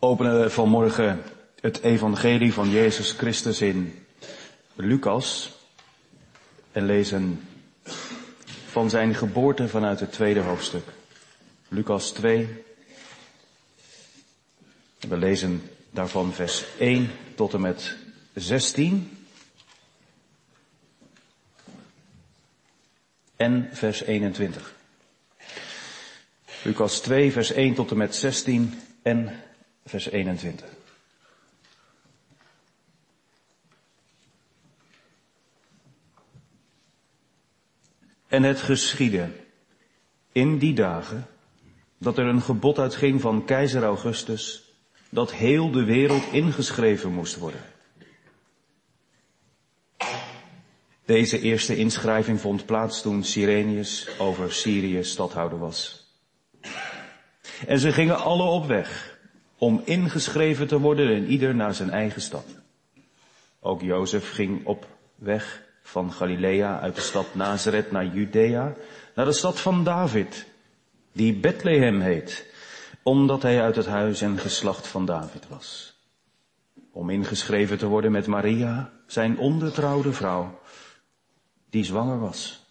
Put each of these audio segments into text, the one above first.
openen we vanmorgen het evangelie van Jezus Christus in Lucas en lezen van zijn geboorte vanuit het tweede hoofdstuk. Lucas 2. We lezen daarvan vers 1 tot en met 16. En vers 21. Lucas 2, vers 1 tot en met 16 en vers 21. En het geschiedde in die dagen dat er een gebod uitging van keizer Augustus dat heel de wereld ingeschreven moest worden. Deze eerste inschrijving vond plaats toen Sirenius over Syrië stadhouder was. En ze gingen alle op weg om ingeschreven te worden en ieder naar zijn eigen stad. Ook Jozef ging op weg van Galilea uit de stad Nazareth naar Judea, naar de stad van David, die Bethlehem heet, omdat hij uit het huis en geslacht van David was. Om ingeschreven te worden met Maria, zijn ondertrouwde vrouw, die zwanger was.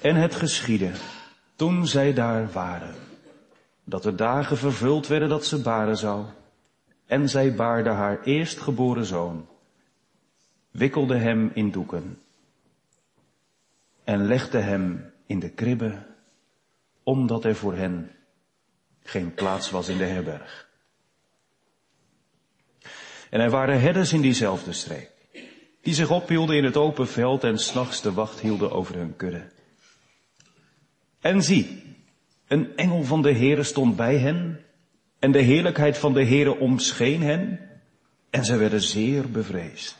En het geschiedde, toen zij daar waren, dat de dagen vervuld werden dat ze baren zou, en zij baarde haar eerstgeboren zoon, wikkelde hem in doeken en legde hem in de kribbe, omdat er voor hen geen plaats was in de herberg. En er waren herders in diezelfde streek, die zich ophielden in het open veld en s'nachts de wacht hielden over hun kudde. En zie, een engel van de Heere stond bij hen, en de heerlijkheid van de Heere omscheen hen, en ze werden zeer bevreesd.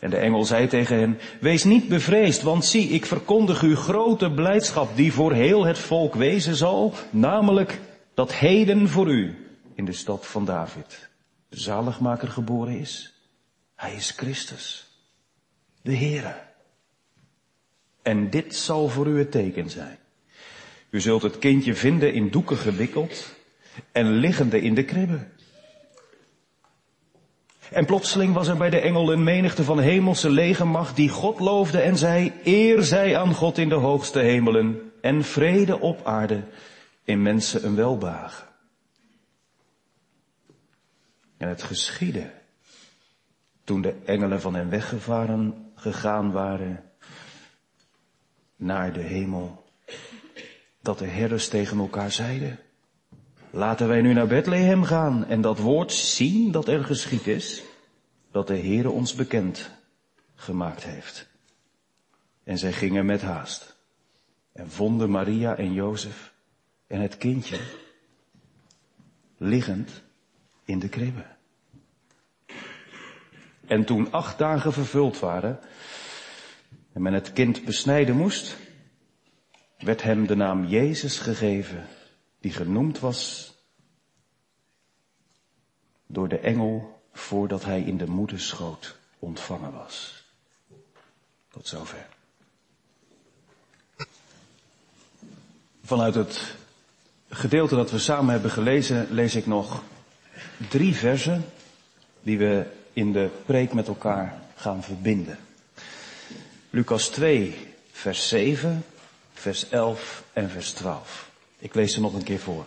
En de engel zei tegen hen, wees niet bevreesd, want zie, ik verkondig u grote blijdschap die voor heel het volk wezen zal, namelijk dat heden voor u in de stad van David de zaligmaker geboren is. Hij is Christus, de Heere. En dit zal voor u het teken zijn. U zult het kindje vinden in doeken gewikkeld en liggende in de kribbe. En plotseling was er bij de engel een menigte van hemelse legermacht die God loofde en zei, eer zij aan God in de hoogste hemelen en vrede op aarde in mensen een welbagen. En het geschiedde toen de engelen van hen weggevaren gegaan waren naar de hemel, dat de herders tegen elkaar zeiden, laten wij nu naar Bethlehem gaan en dat woord zien dat er geschied is, dat de Heere ons bekend gemaakt heeft. En zij gingen met haast en vonden Maria en Jozef en het kindje liggend in de kribbe. En toen acht dagen vervuld waren en men het kind besnijden moest, werd hem de naam Jezus gegeven, die genoemd was door de engel voordat hij in de moederschoot ontvangen was. Tot zover. Vanuit het gedeelte dat we samen hebben gelezen, lees ik nog drie versen die we in de preek met elkaar gaan verbinden. Lucas 2, vers 7, vers 11 en vers 12. Ik lees ze nog een keer voor.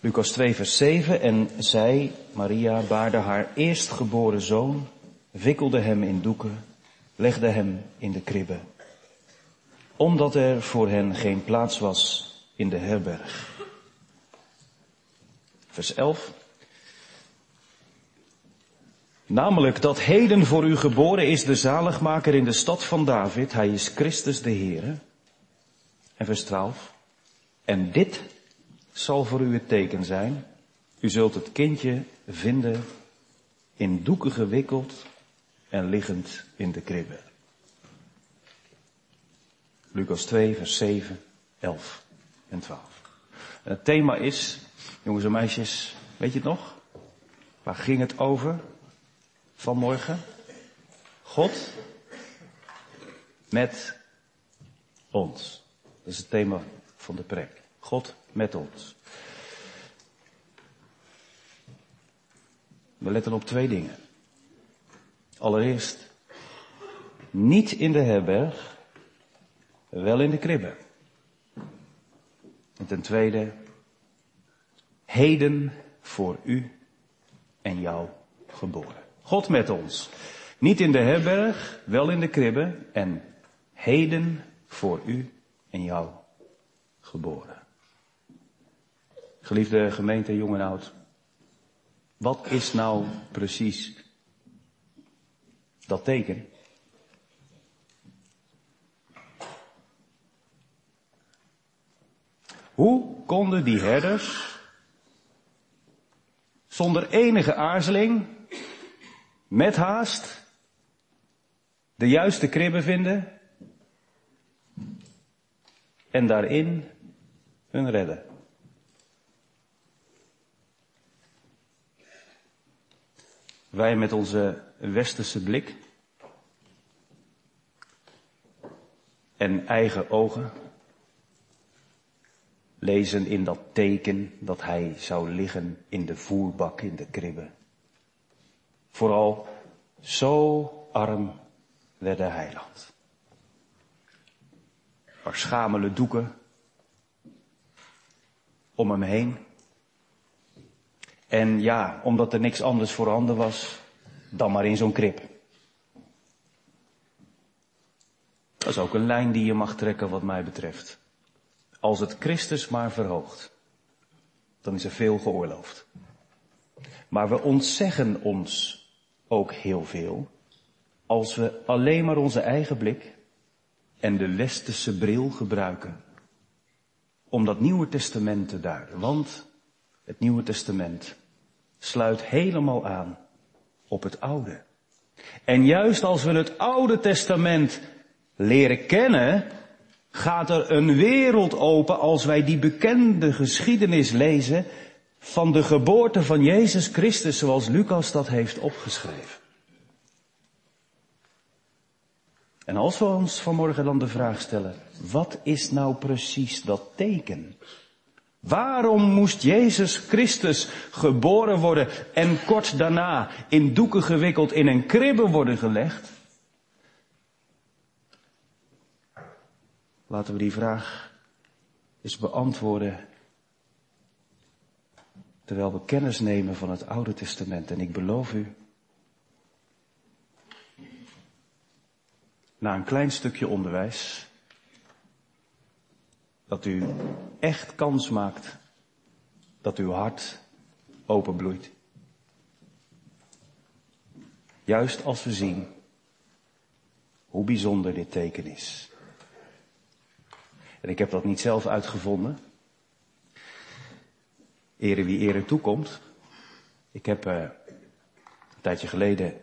Lucas 2, vers 7. En zij, Maria, baarde haar eerstgeboren zoon, wikkelde hem in doeken, legde hem in de kribbe. Omdat er voor hen geen plaats was in de herberg. Vers 11. Namelijk dat heden voor u geboren is de zaligmaker in de stad van David. Hij is Christus de Heere. En vers 12. En dit zal voor u het teken zijn. U zult het kindje vinden in doeken gewikkeld en liggend in de kribbe. Lucas 2, vers 7, 11 en 12. En het thema is, jongens en meisjes, weet je het nog? Waar ging het over vanmorgen? God met ons. Dat is het thema van de preek. God met ons. We letten op twee dingen. Allereerst, niet in de herberg, wel in de kribbe. En ten tweede, heden voor u en jou geboren. God met ons. Niet in de herberg, wel in de kribbe en heden voor u en jou geboren. Geliefde gemeente, jong en oud. Wat is nou precies dat teken? Hoe konden die herders zonder enige aarzeling, met haast, de juiste kribben vinden en daarin hun redden? Wij met onze westerse blik en eigen ogen lezen in dat teken dat hij zou liggen in de voerbak in de kribbe. Vooral zo arm werd de heiland. Er schamele doeken om hem heen. En ja, omdat er niks anders voorhanden was, dan maar in zo'n krib. Dat is ook een lijn die je mag trekken wat mij betreft. Als het Christus maar verhoogt, dan is er veel geoorloofd. Maar we ontzeggen ons ook heel veel als we alleen maar onze eigen blik en de westerse bril gebruiken om dat Nieuwe Testament te duiden. Want het Nieuwe Testament sluit helemaal aan op het Oude. En juist als we het Oude Testament leren kennen, gaat er een wereld open als wij die bekende geschiedenis lezen van de geboorte van Jezus Christus zoals Lucas dat heeft opgeschreven. En als we ons vanmorgen dan de vraag stellen, wat is nou precies dat teken? Waarom moest Jezus Christus geboren worden en kort daarna in doeken gewikkeld in een kribbe worden gelegd? Laten we die vraag eens beantwoorden terwijl we kennis nemen van het Oude Testament. En ik beloof u, na een klein stukje onderwijs, dat u echt kans maakt dat uw hart openbloeit. Juist als we zien hoe bijzonder dit teken is. En ik heb dat niet zelf uitgevonden. Ere wie ere toekomt. Ik heb uh, een tijdje geleden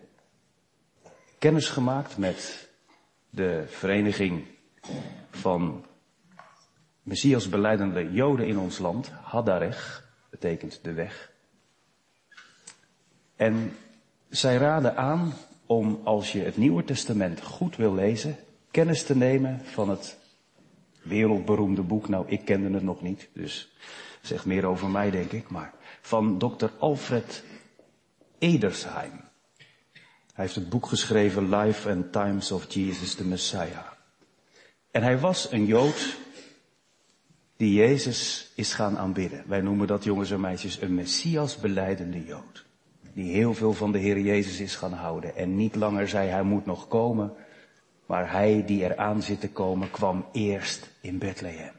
kennis gemaakt met de vereniging van Messias beleidende Joden in ons land. Hadarech betekent de weg. En zij raden aan om als je het Nieuwe Testament goed wil lezen, kennis te nemen van het wereldberoemde boek. Nou, ik kende het nog niet, dus zegt meer over mij, denk ik. Maar van dokter Alfred Edersheim. Hij heeft het boek geschreven Life and Times of Jesus the Messiah. En hij was een Jood die Jezus is gaan aanbidden. Wij noemen dat jongens en meisjes een Messias beleidende Jood. Die heel veel van de Heer Jezus is gaan houden. En niet langer zei hij moet nog komen, maar hij die eraan zit te komen kwam eerst in Bethlehem.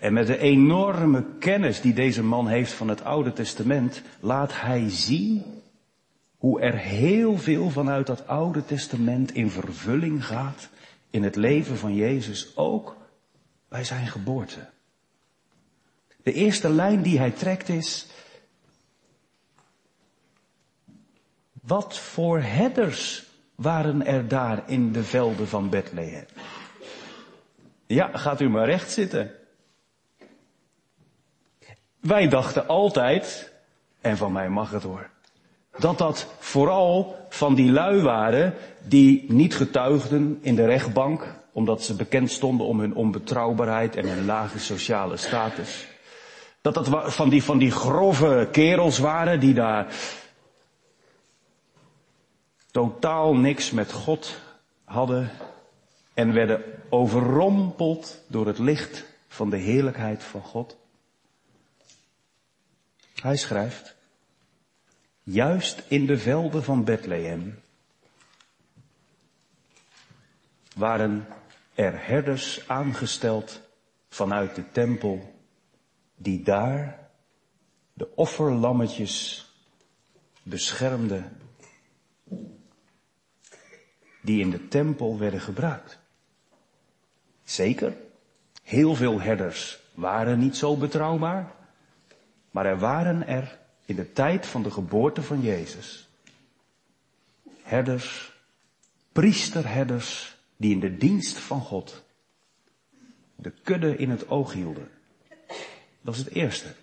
En met de enorme kennis die deze man heeft van het Oude Testament, laat hij zien hoe er heel veel vanuit dat Oude Testament in vervulling gaat in het leven van Jezus, ook bij zijn geboorte. De eerste lijn die hij trekt is, wat voor herders waren er daar in de velden van Bethlehem. Ja, gaat u maar recht zitten. Wij dachten altijd, en van mij mag het hoor, dat dat vooral van die lui waren die niet getuigden in de rechtbank omdat ze bekend stonden om hun onbetrouwbaarheid en hun lage sociale status. Dat dat van die, van die grove kerels waren die daar totaal niks met God hadden en werden overrompeld door het licht van de heerlijkheid van God. Hij schrijft, juist in de velden van Bethlehem waren er herders aangesteld vanuit de tempel die daar de offerlammetjes beschermden die in de tempel werden gebruikt. Zeker, heel veel herders waren niet zo betrouwbaar, maar er waren er in de tijd van de geboorte van Jezus herders, priesterherders, die in de dienst van God de kudde in het oog hielden. Dat is het eerste.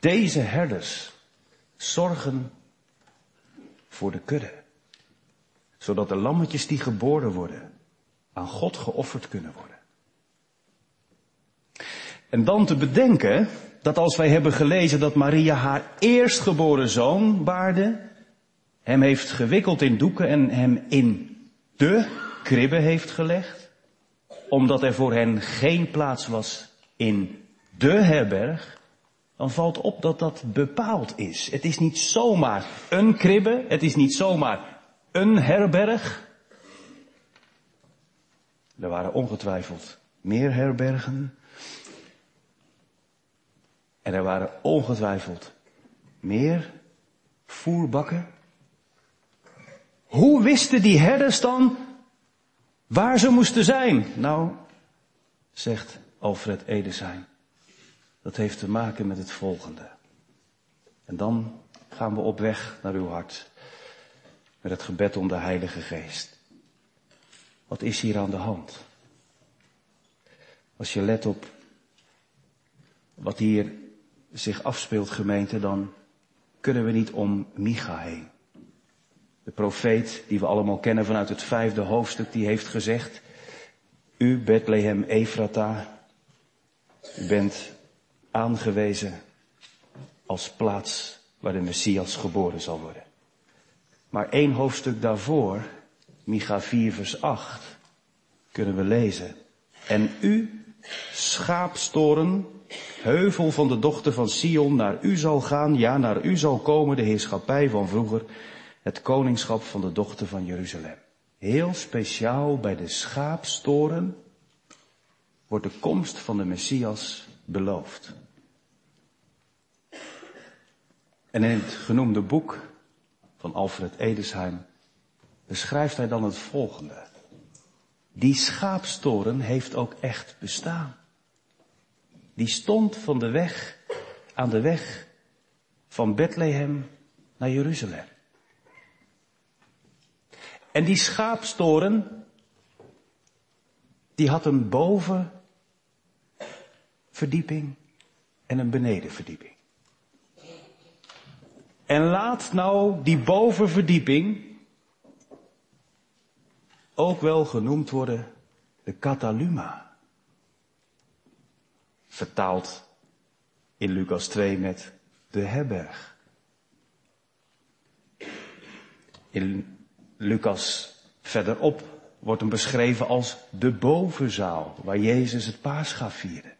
Deze herders zorgen voor de kudde. Zodat de lammetjes die geboren worden aan God geofferd kunnen worden. En dan te bedenken dat als wij hebben gelezen dat Maria haar eerstgeboren zoon baarde, hem heeft gewikkeld in doeken en hem in de kribbe heeft gelegd, omdat er voor hen geen plaats was in de herberg, dan valt op dat dat bepaald is. Het is niet zomaar een kribbe, het is niet zomaar een herberg. Er waren ongetwijfeld meer herbergen. En er waren ongetwijfeld meer voerbakken. Hoe wisten die herders dan waar ze moesten zijn? Nou, zegt Alfred Edesheim. Dat heeft te maken met het volgende. En dan gaan we op weg naar uw hart. Met het gebed om de Heilige Geest. Wat is hier aan de hand? Als je let op wat hier zich afspeelt, gemeente, dan kunnen we niet om Micha heen. De profeet, die we allemaal kennen vanuit het vijfde hoofdstuk, die heeft gezegd, u Bethlehem Efrata, u bent aangewezen als plaats waar de Messias geboren zal worden. Maar één hoofdstuk daarvoor, Micha 4 vers 8, kunnen we lezen. En u, schaapstoren, heuvel van de dochter van Sion, naar u zal gaan, ja, naar u zal komen de heerschappij van vroeger, het koningschap van de dochter van Jeruzalem. Heel speciaal bij de schaapstoren wordt de komst van de Messias beloofd. En in het genoemde boek van Alfred Edesheim beschrijft hij dan het volgende. Die schaapstoren heeft ook echt bestaan. Die stond van de weg, aan de weg van Bethlehem naar Jeruzalem. En die schaapstoren, die had een bovenverdieping en een benedenverdieping. En laat nou die bovenverdieping ook wel genoemd worden de Cataluma. Vertaald in Lucas 2 met de herberg. In Lucas verderop wordt hem beschreven als de bovenzaal waar Jezus het paascha vierde.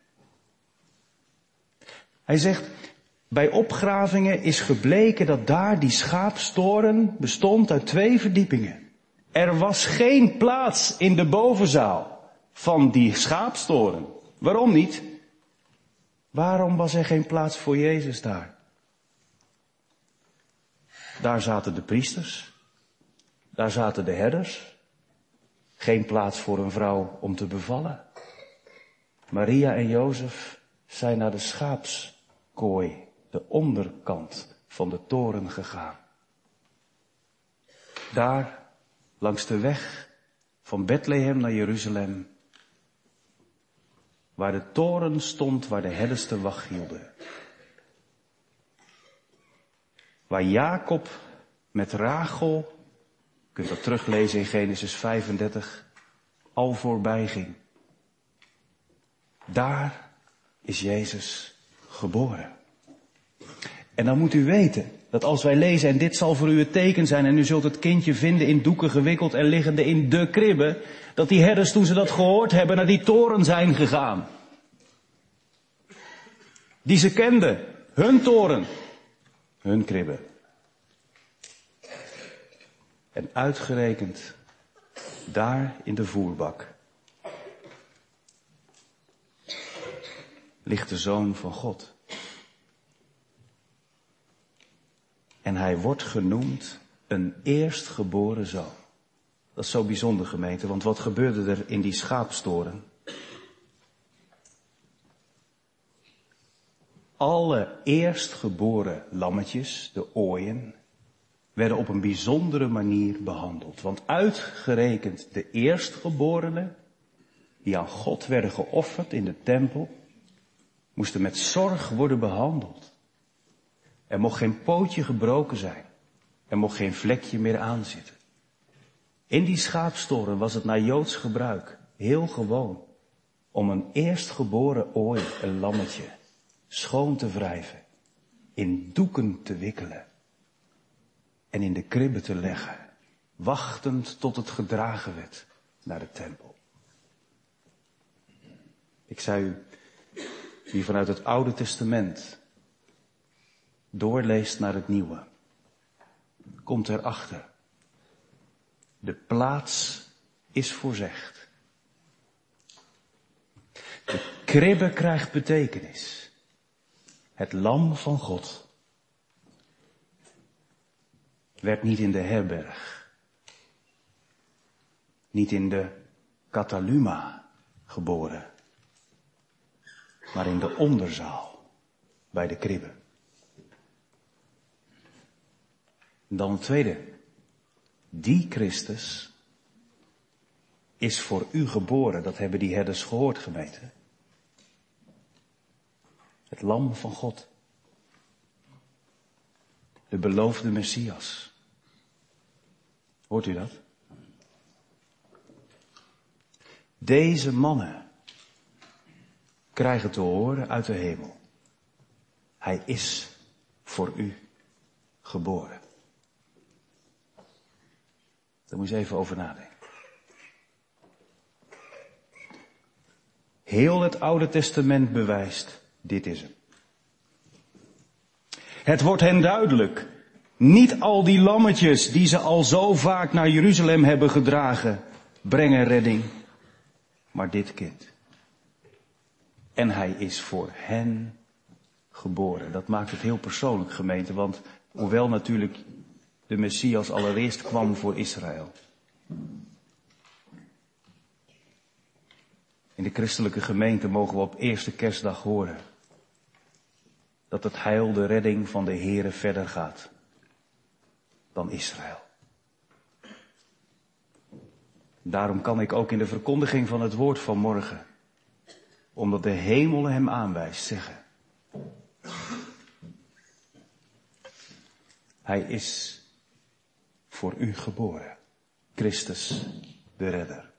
Hij zegt, bij opgravingen is gebleken dat daar die schaapstoren bestond uit twee verdiepingen. Er was geen plaats in de bovenzaal van die schaapstoren. Waarom niet? Waarom was er geen plaats voor Jezus daar? Daar zaten de priesters. Daar zaten de herders. Geen plaats voor een vrouw om te bevallen. Maria en Jozef zijn naar de schaapskooi de onderkant van de toren gegaan. Daar, langs de weg van Bethlehem naar Jeruzalem, waar de toren stond waar de herders te wacht hielden. Waar Jacob met Rachel, kunt dat teruglezen in Genesis 35, al voorbij ging. Daar is Jezus geboren. En dan moet u weten dat als wij lezen, en dit zal voor u het teken zijn, en u zult het kindje vinden in doeken gewikkeld en liggende in de kribbe, dat die herders toen ze dat gehoord hebben naar die toren zijn gegaan. Die ze kenden, hun toren, hun kribbe. En uitgerekend daar in de voerbak ligt de zoon van God. En hij wordt genoemd een eerstgeboren zoon. Dat is zo bijzonder gemeente, want wat gebeurde er in die schaapstoren? Alle eerstgeboren lammetjes, de ooien, werden op een bijzondere manier behandeld. Want uitgerekend de eerstgeborenen, die aan God werden geofferd in de tempel, moesten met zorg worden behandeld. Er mocht geen pootje gebroken zijn. Er mocht geen vlekje meer aanzitten. In die schaapstoren was het naar Joods gebruik heel gewoon om een eerstgeboren ooi, een lammetje, schoon te wrijven, in doeken te wikkelen en in de kribbe te leggen, wachtend tot het gedragen werd naar de tempel. Ik zei u, wie vanuit het Oude Testament doorleest naar het Nieuwe, komt erachter. De plaats is voorzegd. De kribbe krijgt betekenis. Het lam van God werd niet in de herberg, niet in de Cataluma geboren, maar in de onderzaal bij de kribbe. Dan het tweede. Die Christus is voor u geboren. Dat hebben die herders gehoord, gemeente. Het lam van God. De beloofde Messias. Hoort u dat? Deze mannen krijgen te horen uit de hemel. Hij is voor u geboren. Daar moet je even over nadenken. Heel het Oude Testament bewijst, dit is hem. Het wordt hen duidelijk. Niet al die lammetjes die ze al zo vaak naar Jeruzalem hebben gedragen, brengen redding, maar dit kind. En hij is voor hen geboren. Dat maakt het heel persoonlijk gemeente, want hoewel natuurlijk de Messias allereerst kwam voor Israël. In de christelijke gemeente mogen we op eerste kerstdag horen dat het heil, de redding van de Here verder gaat dan Israël. Daarom kan ik ook in de verkondiging van het woord van morgen, omdat de hemel hem aanwijst, zeggen. Hij is voor u geboren. Christus de Redder.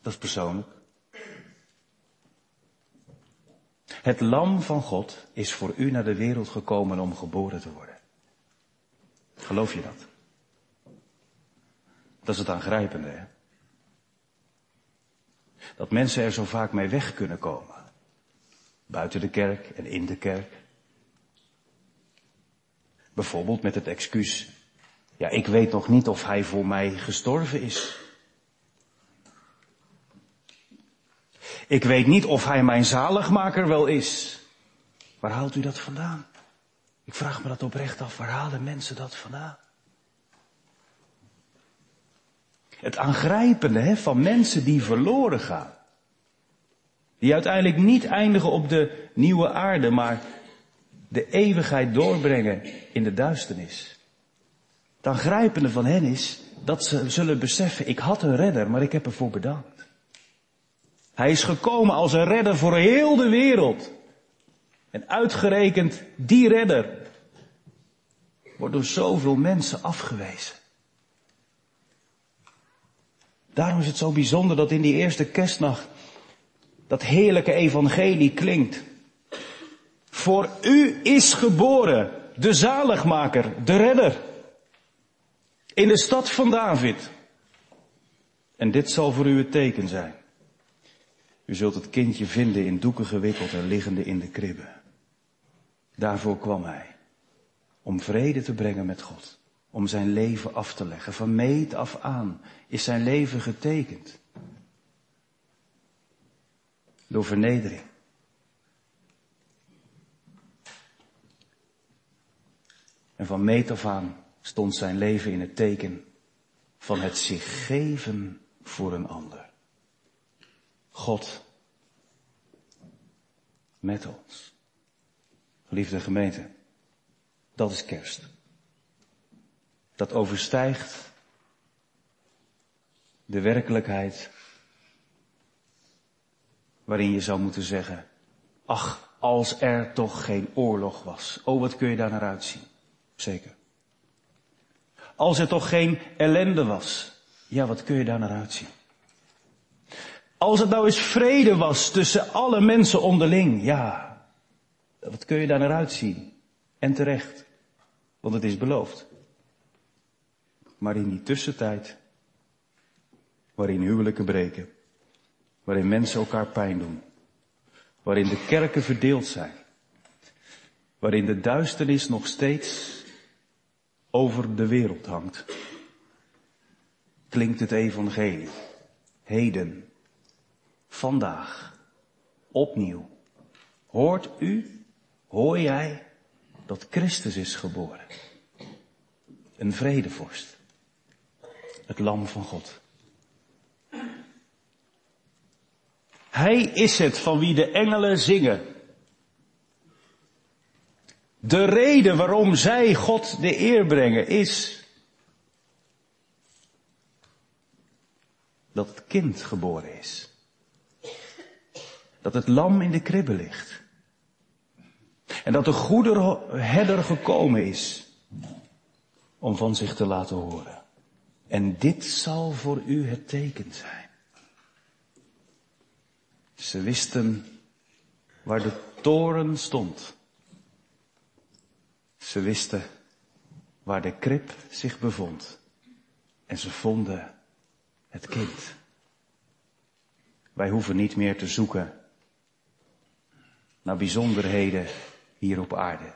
Dat is persoonlijk. Het lam van God is voor u naar de wereld gekomen om geboren te worden. Geloof je dat? Dat is het aangrijpende, hè? Dat mensen er zo vaak mee weg kunnen komen. Buiten de kerk en in de kerk. Bijvoorbeeld met het excuus, ja, ik weet nog niet of hij voor mij gestorven is. Ik weet niet of hij mijn zaligmaker wel is. Waar haalt u dat vandaan? Ik vraag me dat oprecht af. Waar halen mensen dat vandaan? Het aangrijpende hè, van mensen die verloren gaan. Die uiteindelijk niet eindigen op de nieuwe aarde, maar de eeuwigheid doorbrengen in de duisternis. Het aangrijpende van hen is dat ze zullen beseffen, ik had een redder, maar ik heb ervoor bedankt. Hij is gekomen als een redder voor heel de wereld. En uitgerekend die redder wordt door zoveel mensen afgewezen. Daarom is het zo bijzonder dat in die eerste kerstnacht dat heerlijke evangelie klinkt. Voor u is geboren de zaligmaker, de redder. In de stad van David. En dit zal voor u het teken zijn. U zult het kindje vinden in doeken gewikkeld en liggende in de kribbe. Daarvoor kwam hij. Om vrede te brengen met God. Om zijn leven af te leggen. Van meet af aan is zijn leven getekend. Door vernedering. En van meet af aan stond zijn leven in het teken van het zich geven voor een ander. God met ons. Geliefde gemeente, dat is kerst. Dat overstijgt de werkelijkheid waarin je zou moeten zeggen, ach, als er toch geen oorlog was. Oh, wat kun je daar naar uitzien? Zeker. Als er toch geen ellende was. Ja, wat kun je daar naar uitzien? Als het nou eens vrede was tussen alle mensen onderling. Ja, wat kun je daar naar uitzien? En terecht. Want het is beloofd. Maar in die tussentijd, waarin huwelijken breken, waarin mensen elkaar pijn doen, waarin de kerken verdeeld zijn, waarin de duisternis nog steeds over de wereld hangt, klinkt het evangelie. Heden, vandaag, opnieuw. Hoort u, hoor jij dat Christus is geboren? Een vredevorst. Het lam van God. Hij is het van wie de engelen zingen. De reden waarom zij God de eer brengen is dat het kind geboren is. Dat het lam in de kribbe ligt. En dat de goede herder gekomen is om van zich te laten horen. En dit zal voor u het teken zijn. Ze wisten waar de toren stond. Ze wisten waar de krib zich bevond. En ze vonden het kind. Wij hoeven niet meer te zoeken naar bijzonderheden hier op aarde.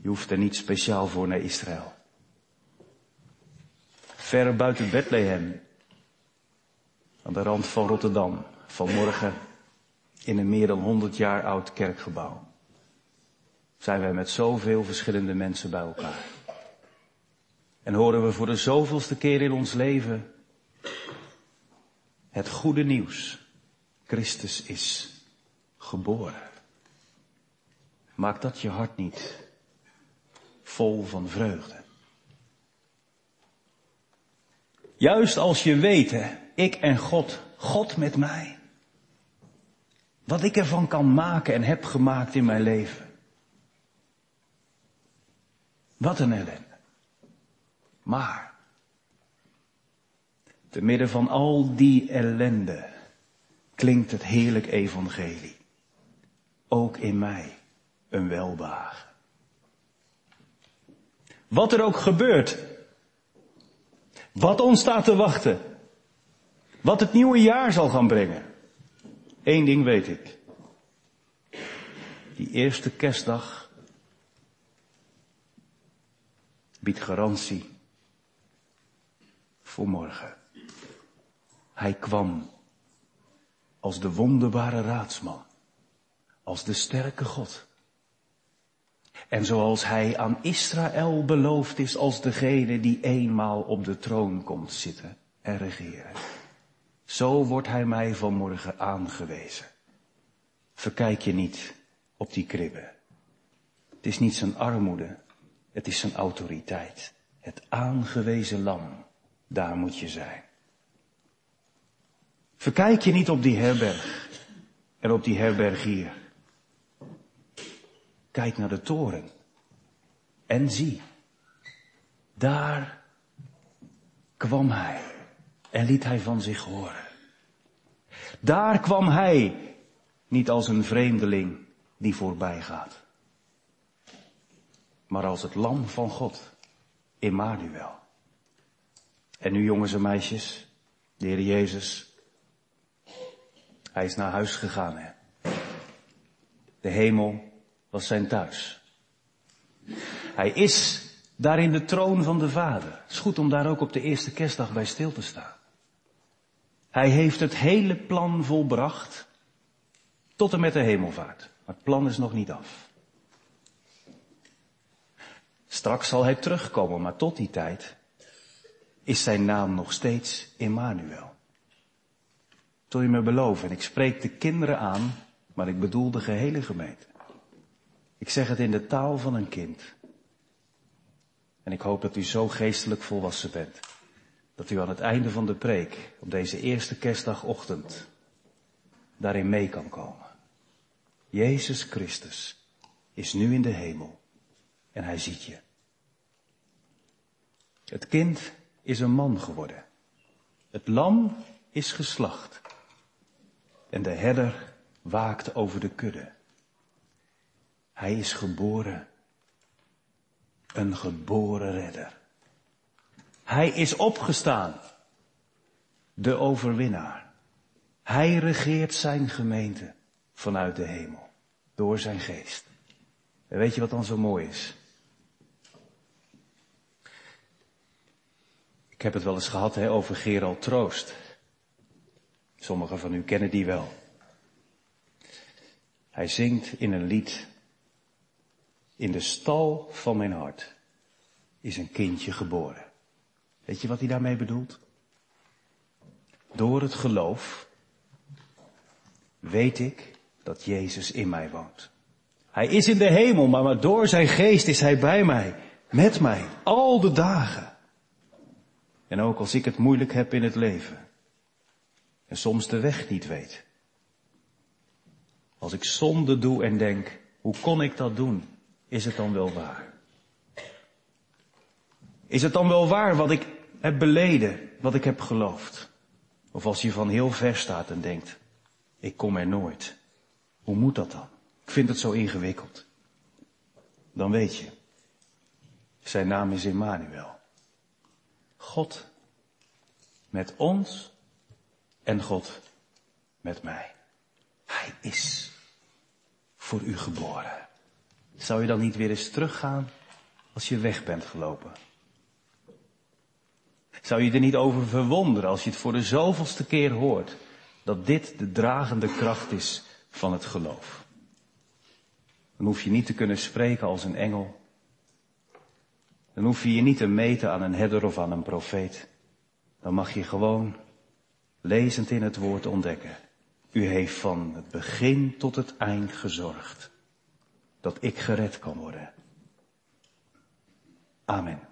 Je hoeft er niet speciaal voor naar Israël. Ver buiten Bethlehem, aan de rand van Rotterdam, vanmorgen in een meer dan 100 jaar oud kerkgebouw zijn wij met zoveel verschillende mensen bij elkaar. En horen we voor de zoveelste keer in ons leven het goede nieuws. Christus is geboren. Maak dat je hart niet vol van vreugde. Juist als je weet, ik en God, God met mij. Wat ik ervan kan maken en heb gemaakt in mijn leven. Wat een ellende. Maar, te midden van al die ellende, klinkt het heerlijk evangelie. Ook in mij een welbehagen. Wat er ook gebeurt, wat ons staat te wachten, wat het nieuwe jaar zal gaan brengen. Eén ding weet ik. Die eerste kerstdag biedt garantie voor morgen. Hij kwam als de wonderbare raadsman, als de sterke God. En zoals hij aan Israël beloofd is als degene die eenmaal op de troon komt zitten en regeren. Zo wordt hij mij vanmorgen aangewezen. Verkijk je niet op die kribben. Het is niet zijn armoede, het is zijn autoriteit. Het aangewezen lam. Daar moet je zijn. Verkijk je niet op die herberg en op die herberg hier. Kijk naar de toren en zie, daar kwam hij. en liet hij van zich horen. Daar kwam hij, niet als een vreemdeling die voorbij gaat, maar als het lam van God, Emmanuel. En nu jongens en meisjes, de Heer Jezus, hij is naar huis gegaan. Hè? De hemel was zijn thuis. Hij is daar in de troon van de Vader. Het is goed om daar ook op de eerste kerstdag bij stil te staan. Hij heeft het hele plan volbracht tot en met de hemelvaart. Maar het plan is nog niet af. Straks zal hij terugkomen, maar tot die tijd is zijn naam nog steeds Emmanuel. Zul je me beloven, en ik spreek de kinderen aan, maar ik bedoel de gehele gemeente. Ik zeg het in de taal van een kind. En ik hoop dat u zo geestelijk volwassen bent. Dat u aan het einde van de preek, op deze eerste kerstdagochtend, daarin mee kan komen. Jezus Christus is nu in de hemel en hij ziet je. Het kind is een man geworden. Het lam is geslacht. En de herder waakt over de kudde. Hij is geboren. Een geboren redder. Hij is opgestaan. De overwinnaar. Hij regeert zijn gemeente vanuit de hemel. Door zijn geest. En weet je wat dan zo mooi is? Ik heb het wel eens gehad hè, over Gerald Troost. Sommigen van u kennen die wel. Hij zingt in een lied. In de stal van mijn hart is een kindje geboren. Weet je wat hij daarmee bedoelt? Door het geloof weet ik dat Jezus in mij woont. Hij is in de hemel, maar door zijn geest is hij bij mij, met mij, al de dagen. En ook als ik het moeilijk heb in het leven. En soms de weg niet weet. Als ik zonde doe en denk, hoe kon ik dat doen? Is het dan wel waar? Is het dan wel waar wat ik heb beleden, wat ik heb geloofd? Of als je van heel ver staat en denkt, ik kom er nooit. Hoe moet dat dan? Ik vind het zo ingewikkeld. Dan weet je, zijn naam is Emmanuel. God met ons en God met mij. Hij is voor u geboren. Zou je dan niet weer eens teruggaan als je weg bent gelopen? Zou je er niet over verwonderen als je het voor de zoveelste keer hoort dat dit de dragende kracht is van het geloof? Dan hoef je niet te kunnen spreken als een engel. Dan hoef je je niet te meten aan een herder of aan een profeet. Dan mag je gewoon lezend in het woord ontdekken. U heeft van het begin tot het eind gezorgd dat ik gered kan worden. Amen.